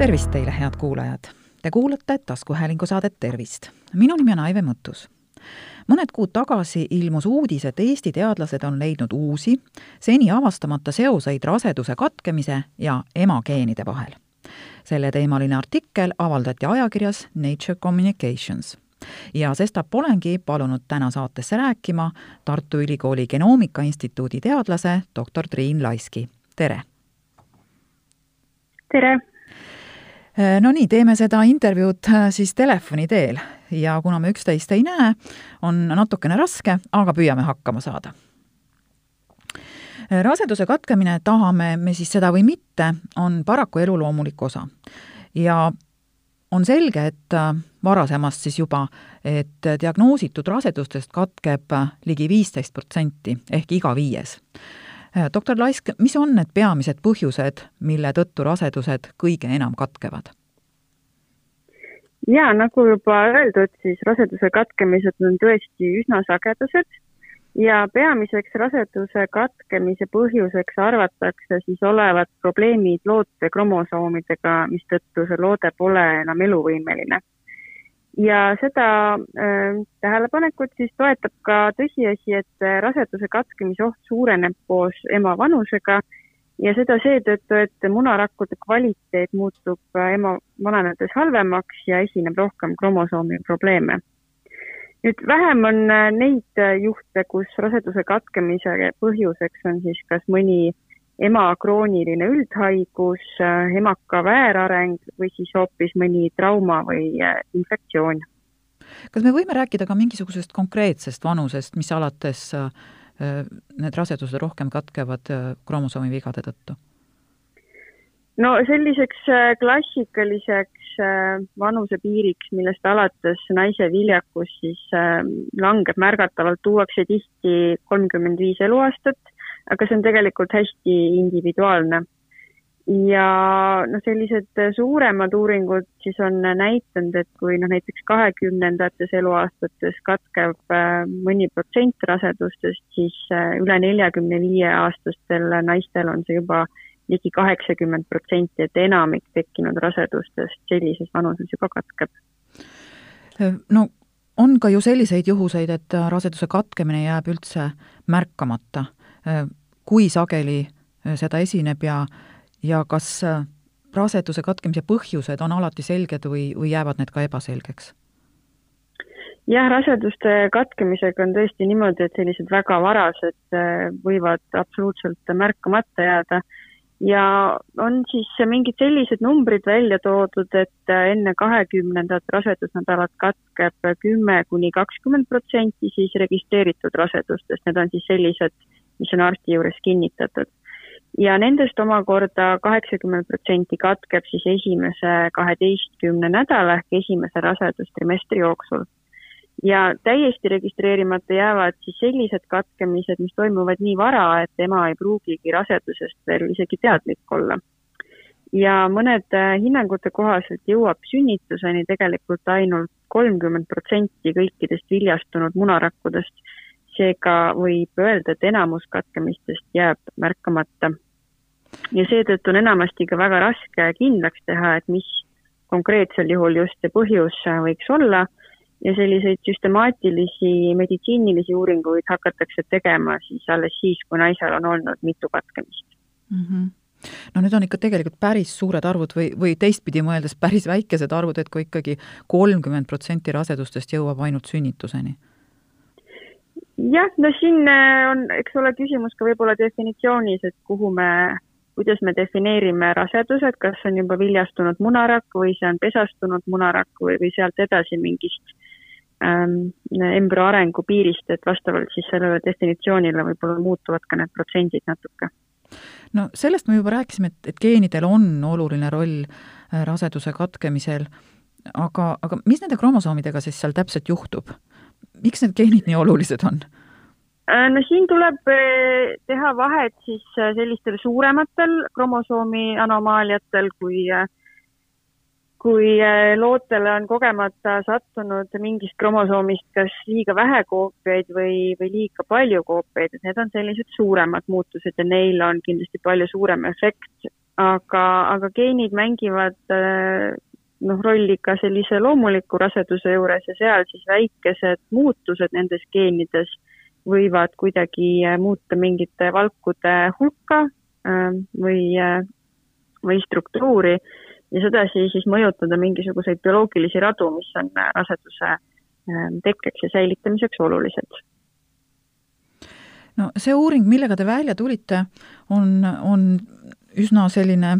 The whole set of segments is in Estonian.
tervist teile, head kuulajad! Te kuulate taskuhäälingu saadet Tervist. minu nimi on Aive Mõttus. mõned kuud tagasi ilmus uudis, et Eesti teadlased on leidnud uusi, seni avastamata seoseid raseduse katkemise ja emageenide vahel. selleteemaline artikkel avaldati ajakirjas Nature Communications ja sestap olengi palunud täna saatesse rääkima Tartu Ülikooli Genoomika Instituudi teadlase doktor Triin Laiski, tere! tere! Äh, no nii, teeme seda intervjuud äh, siis telefoni teel ja kuna me üksteist ei näe, on natukene raske, aga püüame hakkama saada. Äh, raseduse katkemine, tahame me siis seda või mitte, on paraku elu loomulik osa. ja on selge, et varasemast siis juba, et diagnoositud rasedustest katkeb ligi viisteist protsenti ehk iga viies doktor Laisk, mis on need peamised põhjused, mille tõttu rasedused kõige enam katkevad? jaa, nagu juba öeldud, siis raseduse katkemised on tõesti üsna sagedased ja peamiseks raseduse katkemise põhjuseks arvatakse siis olevat probleemid loote kromosoomidega, mistõttu see loode pole enam eluvõimeline ja seda äh, tähelepanekut siis toetab ka tõsiasi, et äh, raseduse katkemise oht suureneb koos ema vanusega ja seda seetõttu, et munarakkude kvaliteet muutub äh, ema vananedes halvemaks ja esineb rohkem kromosoomi probleeme. nüüd vähem on äh, neid juhte, kus raseduse katkemise põhjuseks on siis kas mõni äh, ema krooniline üldhaigus, emaka väärareng või siis hoopis mõni trauma või äh, infektsioon. kas me võime rääkida ka mingisugusest konkreetsest vanusest, mis alates äh, need rasedused rohkem katkevad äh, kromosoomivigade tõttu? no selliseks klassikaliseks vanusepiiriks, millest alates naise viljakus siis langeb märgatavalt, tuuakse tihti kolmkümmend viis eluaastat aga see on tegelikult hästi individuaalne. ja noh, sellised suuremad uuringud siis on näitanud, et kui noh, näiteks kahekümnendates eluaastates katkeb äh, mõni protsent rasedustest, siis äh, üle neljakümne viie aastastel naistel on see juba ligi kaheksakümmend protsenti, et enamik tekkinud rasedustest sellises vanuses juba katkeb. no on ka ju selliseid juhuseid, et raseduse katkemine jääb üldse märkamata kui sageli äh, seda esineb ja, ja kas äh, raseduse katkemise põhjused on alati selged või, või jäävad need ka ebaselgeks? jah, raseduste katkemisega on tõesti niimoodi, et sellised väga varased äh, võivad absoluutselt märkamata jääda ja on siis mingid sellised numbrid välja toodud, et enne kahekümnendat rasedusnädalat katkeb kümme kuni kakskümmend protsenti siis registreeritud rasedustest, need on siis sellised mis on arsti juures kinnitatud. ja nendest omakorda kaheksakümmend protsenti katkeb siis esimese kaheteistkümne nädala ehk esimese rasedustrimestri jooksul. ja täiesti registreerimata jäävad siis sellised katkemised, mis toimuvad nii vara, et ema ei pruugigi rasedusest veel isegi teadlik olla ja mõnede äh, hinnangute kohaselt jõuab sünnituseni tegelikult ainult kolmkümmend protsenti kõikidest viljastunud munarakkudest seega võib öelda, et enamus katkemistest jääb märkamata. ja seetõttu on enamasti ka väga raske kindlaks teha, et mis konkreetsel juhul just see põhjus võiks olla ja selliseid süstemaatilisi meditsiinilisi uuringuid hakatakse tegema siis alles siis, kui naisel on olnud mitu katkemist mm. -hmm no need on ikka tegelikult päris suured arvud või, või teistpidi mõeldes päris väikesed arvud, et kui ikkagi kolmkümmend protsenti rasedustest jõuab ainult sünnituseni jah, no siin äh, on, eks ole, küsimus ka võib-olla definitsioonis, et kuhu me, kuidas me defineerime rasedused, kas on juba viljastunud munarakk või see on pesastunud munarakk või, või sealt edasi mingist ähm, embrüo arengu piirist, et vastavalt siis sellele definitsioonile võib-olla muutuvad ka need protsendid natuke. no sellest me juba rääkisime, et, et geenidel on oluline roll äh, raseduse katkemisel, aga, aga mis nende kromosoomidega siis seal täpselt juhtub? Miks need geenid nii olulised on? Äh, no siin tuleb äh, teha vahet siis äh, sellistel suurematel kromosoomi anomaaliatel, kui, kui lootele on kogemata sattunud mingist kromosoomist kas liiga vähe koopiaid või, või liiga palju koopiaid, et need on sellised suuremad muutused ja neil on kindlasti palju suurem efekt. aga, aga geenid mängivad noh, rolli ka sellise loomuliku raseduse juures ja seal siis väikesed muutused nendes geenides võivad kuidagi muuta mingite valkude hulka või, või struktuuri. Ja sedasi siis mõjutada mingisuguseid bioloogilisi radu, mis on raseduse tekkeks ja säilitamiseks olulised. No see uuring, millega te välja tulite, on, on üsna selline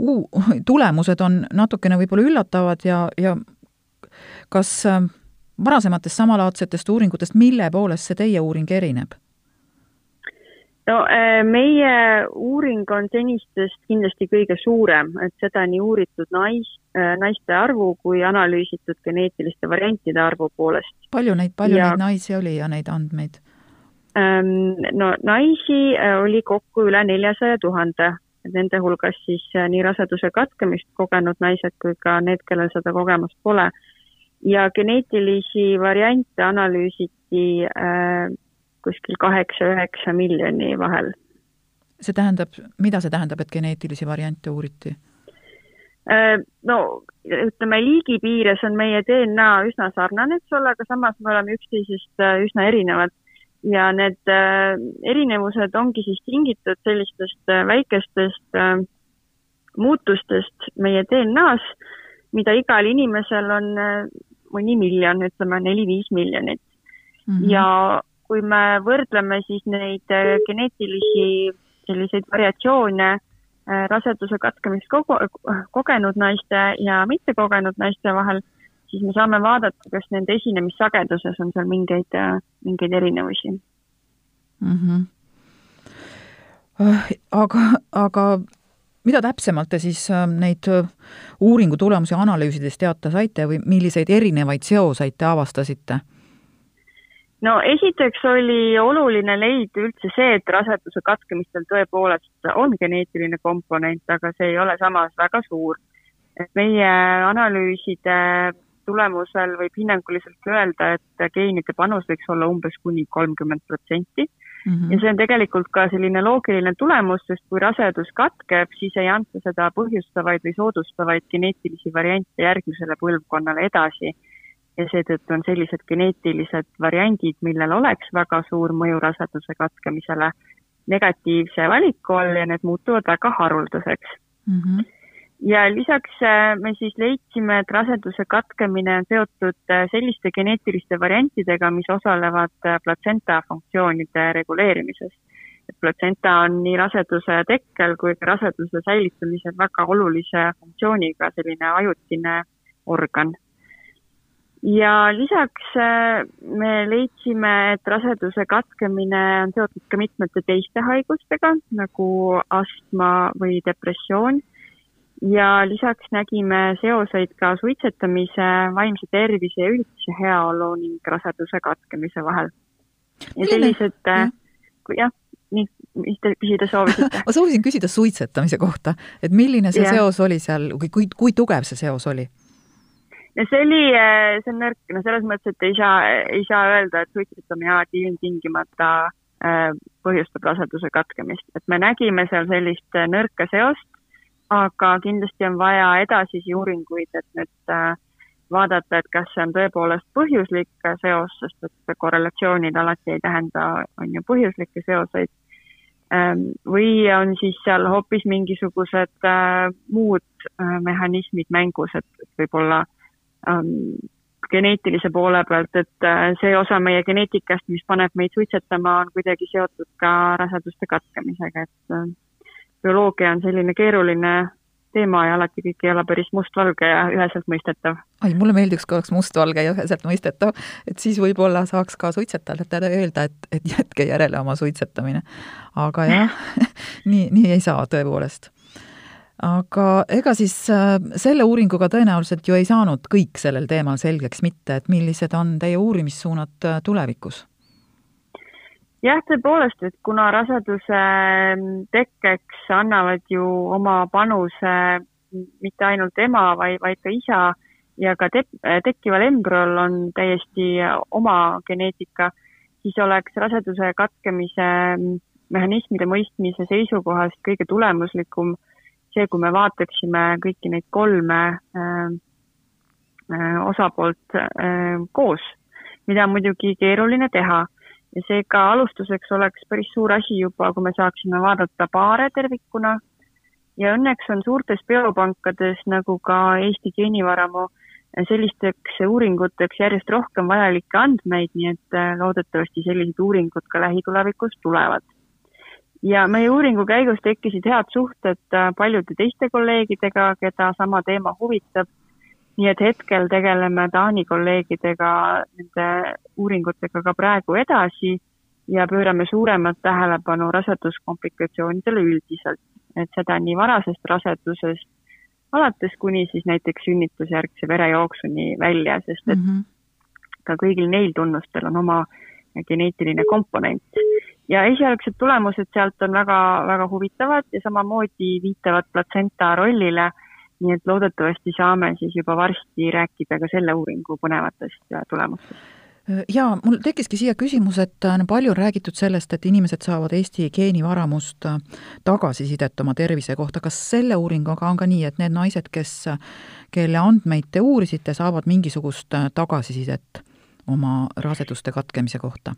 uu-, tulemused on natukene võib-olla üllatavad ja, ja kas äh, varasematest samalaadsetest uuringutest, mille poolest see teie uuring erineb? no äh, meie uuring on senistest kindlasti kõige suurem, et seda nii uuritud nais, äh, naiste arvu kui analüüsitud geneetiliste variantide arvu poolest. palju neid, palju ja... neid naisi oli ja neid andmeid? Ähm, no naisi äh, oli kokku üle neljasaja tuhande, nende hulgas siis äh, nii raseduse katkemist kogenud naised kui ka need, kellel seda kogemust pole. ja geneetilisi variante analüüsiti äh, kuskil kaheksa-üheksa miljoni vahel. see tähendab, mida see tähendab, et geneetilisi variante uuriti? Äh, no ütleme, liigi piires on meie DNA üsna sarnane, eks ole, aga samas me oleme üksteisest üsna erinevad ja need äh, erinevused ongi siis tingitud sellistest äh, väikestest äh, muutustest meie DNA-s, mida igal inimesel on mõni miljon, ütleme neli-viis miljonit mm. -hmm. ja kui me võrdleme siis neid geneetilisi selliseid variatsioone raseduse katkemist kogu, kogenud naiste ja mittekogenud naiste vahel, siis me saame vaadata, kas nende esinemissageduses on seal mingeid, mingeid erinevusi mm. -hmm. aga, aga mida täpsemalt te siis äh, neid äh, uuringu tulemusi analüüsides teada saite või milliseid erinevaid seoseid te avastasite? no esiteks oli oluline leida üldse see, et raseduse katkemistel tõepoolest on geneetiline komponent, aga see ei ole samas väga suur. et meie analüüside tulemusel võib hinnanguliselt öelda, et geenide panus võiks olla umbes kuni kolmkümmend protsenti -hmm. ja see on tegelikult ka selline loogiline tulemus, sest kui rasedus katkeb, siis ei anta seda põhjustavaid või soodustavaid geneetilisi variante järgmisele põlvkonnale edasi. ja seetõttu on sellised geneetilised variandid, millel oleks väga suur mõju raseduse katkemisele, negatiivse valiku all ja need muutuvad väga haruldaseks mm. -hmm ja lisaks äh, me siis leidsime, et raseduse katkemine on seotud äh, selliste geneetiliste variantidega, mis osalevad äh, platsenta funktsioonide reguleerimises. et platsenta on nii raseduse tekkel kui ka raseduse säilitamisel väga olulise funktsiooniga selline ajutine organ. ja lisaks me leidsime, et raseduse katkemine on seotud ka mitmete teiste haigustega nagu astma või depressioon ja lisaks nägime seoseid ka suitsetamise, vaimse tervise ja üldise heaolu ning raseduse katkemise vahel. ja sellised, äh, jah, nii, mis te küsida soovisite ma soovisin küsida suitsetamise kohta, et milline see ja. seos oli seal, kui, kui, kui tugev see seos oli? no see oli, äh, see on nõrk, no selles mõttes, et ei saa, ei saa öelda, et suitsetamine alati ilmtingimata äh, põhjustab raseduse katkemist, et me nägime seal sellist nõrka seost aga kindlasti on vaja edasisi uuringuid, et nüüd äh, vaadata, et kas see on tõepoolest põhjuslik seos, sest et korrelatsioonid alati ei tähenda, on ju, põhjuslikke seoseid. Ähm, või on siis seal hoopis mingisugused äh, muud äh, mehhanismid mängus, et võib-olla ähm, geneetilise poole pealt, et see osa meie geneetikast, mis paneb meid suitsetama, on kuidagi seotud ka raseduste katkemisega, et bioloogia on selline keeruline teema ja alati kõik ei ole päris mustvalge ja üheselt mõistetav. ai, mulle meeldiks, kui oleks mustvalge ja üheselt mõistetav, et siis võib-olla saaks ka suitsetajatele öelda, et, et jätke järele oma suitsetamine. aga jah nii, nii ei saa tõepoolest. aga ega siis äh, selle uuringuga tõenäoliselt ju ei saanud kõik sellel teemal selgeks mitte, et millised on teie uurimissuunad äh, tulevikus jah, tõepoolest, et kuna raseduse mm, tekkeks annavad ju oma panuse mitte ainult ema, vaid, vaid ka isa ja ka te tekkival embrüol on täiesti oma geneetika, siis oleks raseduse katkemise mehhanismide mõistmise seisukohast kõige tulemuslikum see, kui me vaataksime kõiki neid kolme äh, äh, osapoolt äh, koos, mida on muidugi keeruline teha ja seega alustuseks oleks päris suur asi juba, kui me saaksime vaadata paare tervikuna ja õnneks on suurtes biopankades nagu ka Eesti geenivaramu sellisteks uuringuteks järjest rohkem vajalikke andmeid, nii et loodetavasti sellised uuringud ka lähitulevikus tulevad ja meie uuringu käigus tekkisid head suhted äh, paljude teiste kolleegidega, keda sama teema huvitab. Nii et hetkel tegeleme Taani kolleegidega nende uuringutega ka praegu edasi ja pöörame suuremat tähelepanu raseduskomplikatsioonidele üldiselt, et seda nii varasest rasedusest alates kuni siis näiteks sünnitusjärgse verejooksuni välja, sest et mm -hmm. ka kõigil neil tunnustel on oma geneetiline komponent ja esialgsed tulemused sealt on väga, väga huvitavad ja samamoodi viitavad platsenta rollile, nii et loodetavasti saame siis juba varsti rääkida ka selle uuringu põnevatest tulemustest jaa, mul tekkiski siia küsimus, et äh, palju on räägitud sellest, et inimesed saavad Eesti geenivaramust äh, tagasisidet oma tervise kohta, kas selle uuringuga on ka nii, et need naised, kes, kelle andmeid te uurisite, saavad mingisugust äh, tagasisidet oma raseduste katkemise kohta?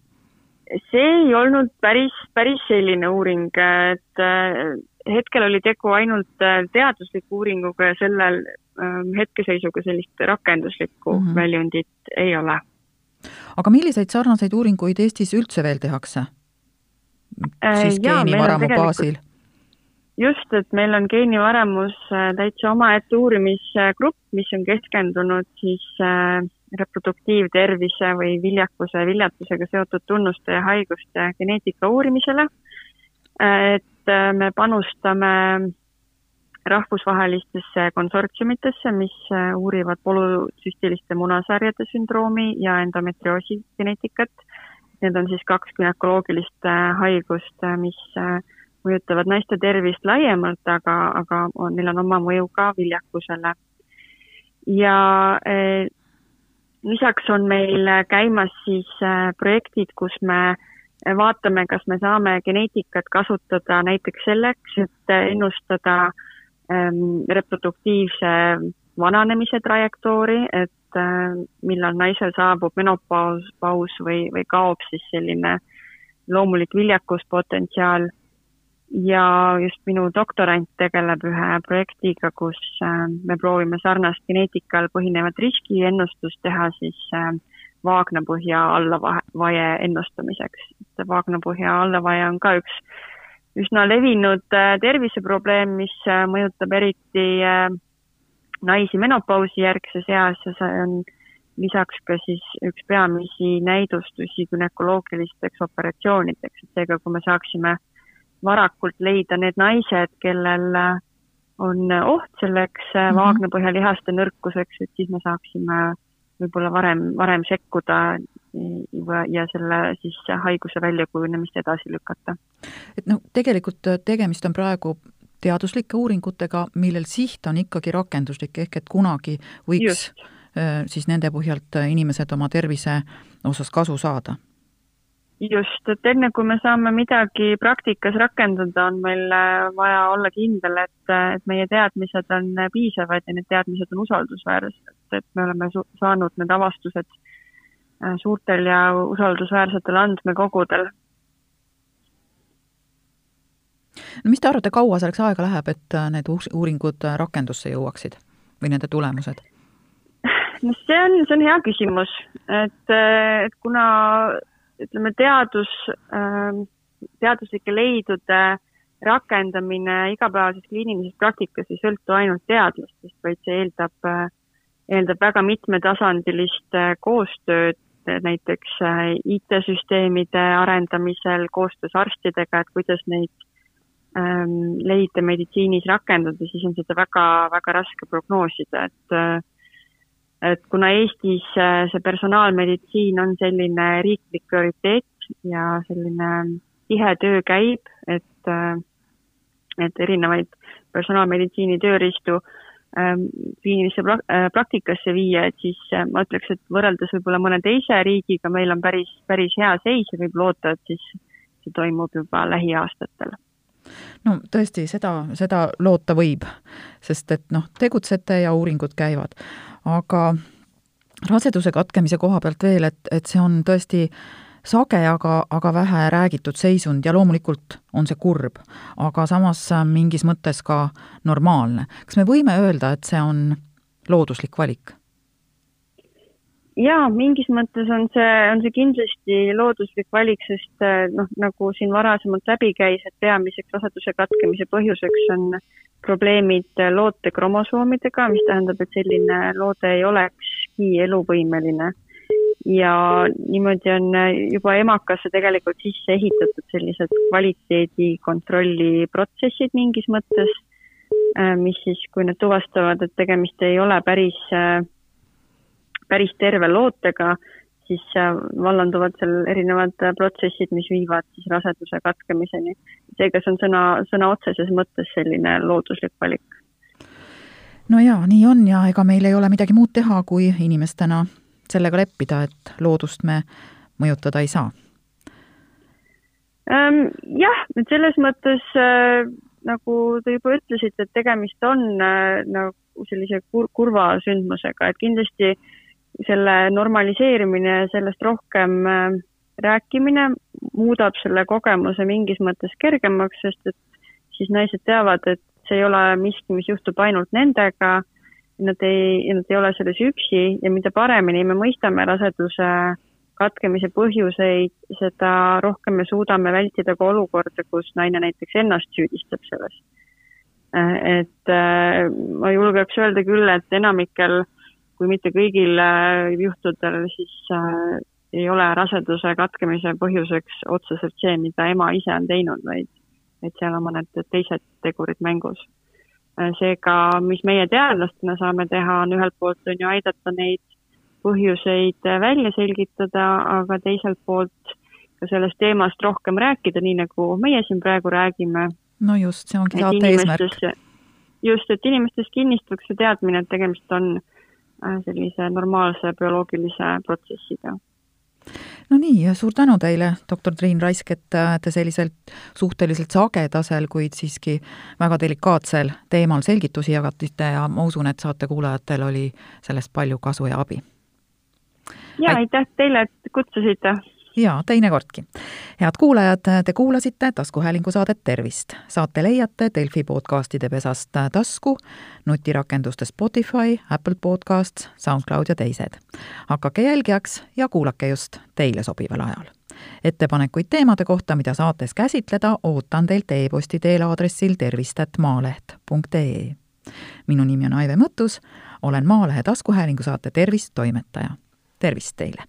see ei olnud päris, päris selline uuring, et äh, hetkel oli tegu ainult äh, teadusliku uuringuga ja sellel ähm, hetkeseisuga sellist rakenduslikku mm -hmm. väljundit ei ole. aga milliseid sarnaseid uuringuid Eestis üldse veel tehakse? Äh, siis geenivaramu baasil? just, et meil on geenivaramus täitsa omaette uurimisgrupp, mis on keskendunud siis äh, reproduktiivtervise või viljakuse, viljatusega seotud tunnuste ja haiguste geneetika uurimisele. et äh, me panustame rahvusvahelistesse konsortsiumitesse, mis äh, uurivad polüsüstiliste munasarjade sündroomi ja endometrioosi geneetikat. Need on siis kaks gümnakoloogilist äh, haigust, mis mõjutavad naiste tervist laiemalt, aga, aga on, neil on oma mõju ka viljakusele. ja lisaks on meil käimas siis projektid, kus me äh, vaatame, kas me saame geneetikat kasutada näiteks selleks, et ennustada ähm, reproduktiivse vananemise trajektoori, et äh, millal naisel saabub menopaus, paus või, või kaob siis selline loomulik viljakuspotentsiaal. Ja just minu doktorant tegeleb ühe projektiga, kus äh, me proovime sarnast geneetikal põhinevat riskiennustust teha siis äh, vaagnapõhja allavaie ennustamiseks. et vaagnapõhja allavaie on ka üks üsna levinud äh, terviseprobleem, mis mõjutab eriti naisi menopausi järgses eas ja see on lisaks ka siis üks peamisi näidustusi gümnakoloogilisteks operatsioonideks, et seega, kui me saaksime varakult leida need naised, kellel äh, on oht selleks mm -hmm. vaagnapõhjalihaste nõrkuseks, et siis me saaksime võib-olla varem, varem sekkuda ja selle siis haiguse väljakujunemist edasi lükata. et noh, tegelikult äh, tegemist on praegu teaduslike uuringutega, millel siht on ikkagi rakenduslik, ehk et kunagi võiks Just. siis nende põhjalt inimesed oma tervise osas kasu saada just, et enne kui me saame midagi praktikas rakendada, on meil äh, vaja olla kindel, et, äh, et meie teadmised on äh, piisavad ja need teadmised on usaldusväärsed, et me oleme saanud need avastused suurtel ja usaldusväärsetel andmekogudel. no mis te arvate, kaua selleks aega läheb, et need uuringud rakendusse jõuaksid või nende tulemused? no see on, see on hea küsimus, et, et kuna ütleme, teadus, ähm, teaduslike leidude rakendamine igapäevases kliinilises praktikas ei sõltu ainult teadlastest, vaid see eeldab, äh, eeldab väga mitmetasandilist äh, koostööd, näiteks äh, IT-süsteemide arendamisel koostöös arstidega, et kuidas neid ähm, leide meditsiinis rakendada, siis on seda väga, väga raske prognoosida, et et kuna Eestis äh, see personaalmeditsiin on selline riiklik prioriteet ja selline tihe töö käib, et, äh, et erinevaid personaalmeditsiini tööriistu ähm, kliinilisse äh, praktikasse viia, et siis ma ütleks, et võrreldes võib-olla mõne teise riigiga meil on päris, päris hea seis ja võib loota, et siis see toimub juba lähiaastatel no tõesti, seda, seda loota võib, sest et noh, tegutsete ja uuringud käivad. Aga raseduse katkemise koha pealt veel, et, et see on tõesti sage, aga, aga vähe räägitud seisund ja loomulikult on see kurb, aga samas mingis mõttes ka normaalne. kas me võime öelda, et see on looduslik valik? Jaa, mingis mõttes on see, on see kindlasti looduslik valik, sest eh, noh, nagu siin varasemalt läbi käis, et peamiseks raseduse katkemise põhjuseks on probleemid loote kromosoomidega, mis tähendab, et selline loode ei olekski eluvõimeline. ja niimoodi on juba emakasse tegelikult sisse ehitatud sellised kvaliteedikontrolli protsessid mingis mõttes, eh, mis siis, kui nad tuvastavad, et tegemist ei ole päris äh, päris terve lootega, siis vallanduvad seal erinevad protsessid, mis viivad siis raseduse katkemiseni. seega see on sõna, sõna otseses mõttes selline looduslik valik. no jaa, nii on ja ega meil ei ole midagi muud teha, kui inimestena sellega leppida, et loodust me mõjutada ei saa ähm,. jah, et selles mõttes äh, nagu te juba ütlesite, et tegemist on äh, nagu sellise kur-, kurva sündmusega, et kindlasti äh, selle normaliseerimine ja sellest rohkem äh, rääkimine muudab selle kogemuse mingis mõttes kergemaks, sest et siis naised teavad, et see ei ole miski, mis juhtub ainult nendega, nad ei, nad ei ole selles üksi ja mida paremini me mõistame raseduse katkemise põhjuseid, seda rohkem me suudame vältida ka olukorda, kus naine näiteks ennast süüdistab selles. Äh, et äh, ma julgeks öelda küll, et enamikel äh, kui mitte kõigil äh, juhtudel, siis äh, ei ole raseduse katkemise põhjuseks otseselt see, mida ema ise on teinud, vaid et seal on mõned teised tegurid mängus. Äh, seega, mis meie teadlastena saame teha, on ühelt poolt on ju aidata neid põhjuseid välja selgitada, aga teiselt poolt ka sellest teemast rohkem rääkida, nii nagu meie siin praegu räägime. no just, see ongi saate eesmärk. just, et inimestes kinnistuks see teadmine, et tegemist on sellise normaalse bioloogilise protsessiga. no nii, suur tänu teile, doktor Triin Raisk, et äh, te sellisel suhteliselt sagedasel, kuid siiski väga delikaatsel teemal selgitusi jagasite ja ma usun, et saatekuulajatel oli sellest palju kasu ja abi. ja aitäh teile, et kutsusite jaa, teinekordki. head kuulajad, te kuulasite taskuhäälingu saadet Tervist. saate leiate Delfi podcastide pesast tasku, nutirakenduste Spotify, Apple Podcasts, SoundCloud ja teised. hakake jälgijaks ja kuulake just teile sobival ajal. ettepanekuid teemade kohta, mida saates käsitleda, ootan teilt e-posti teel aadressil tervist.maaleht.ee. minu nimi on Aive Mõttus, olen Maalehe taskuhäälingu saate Tervist toimetaja. tervist teile!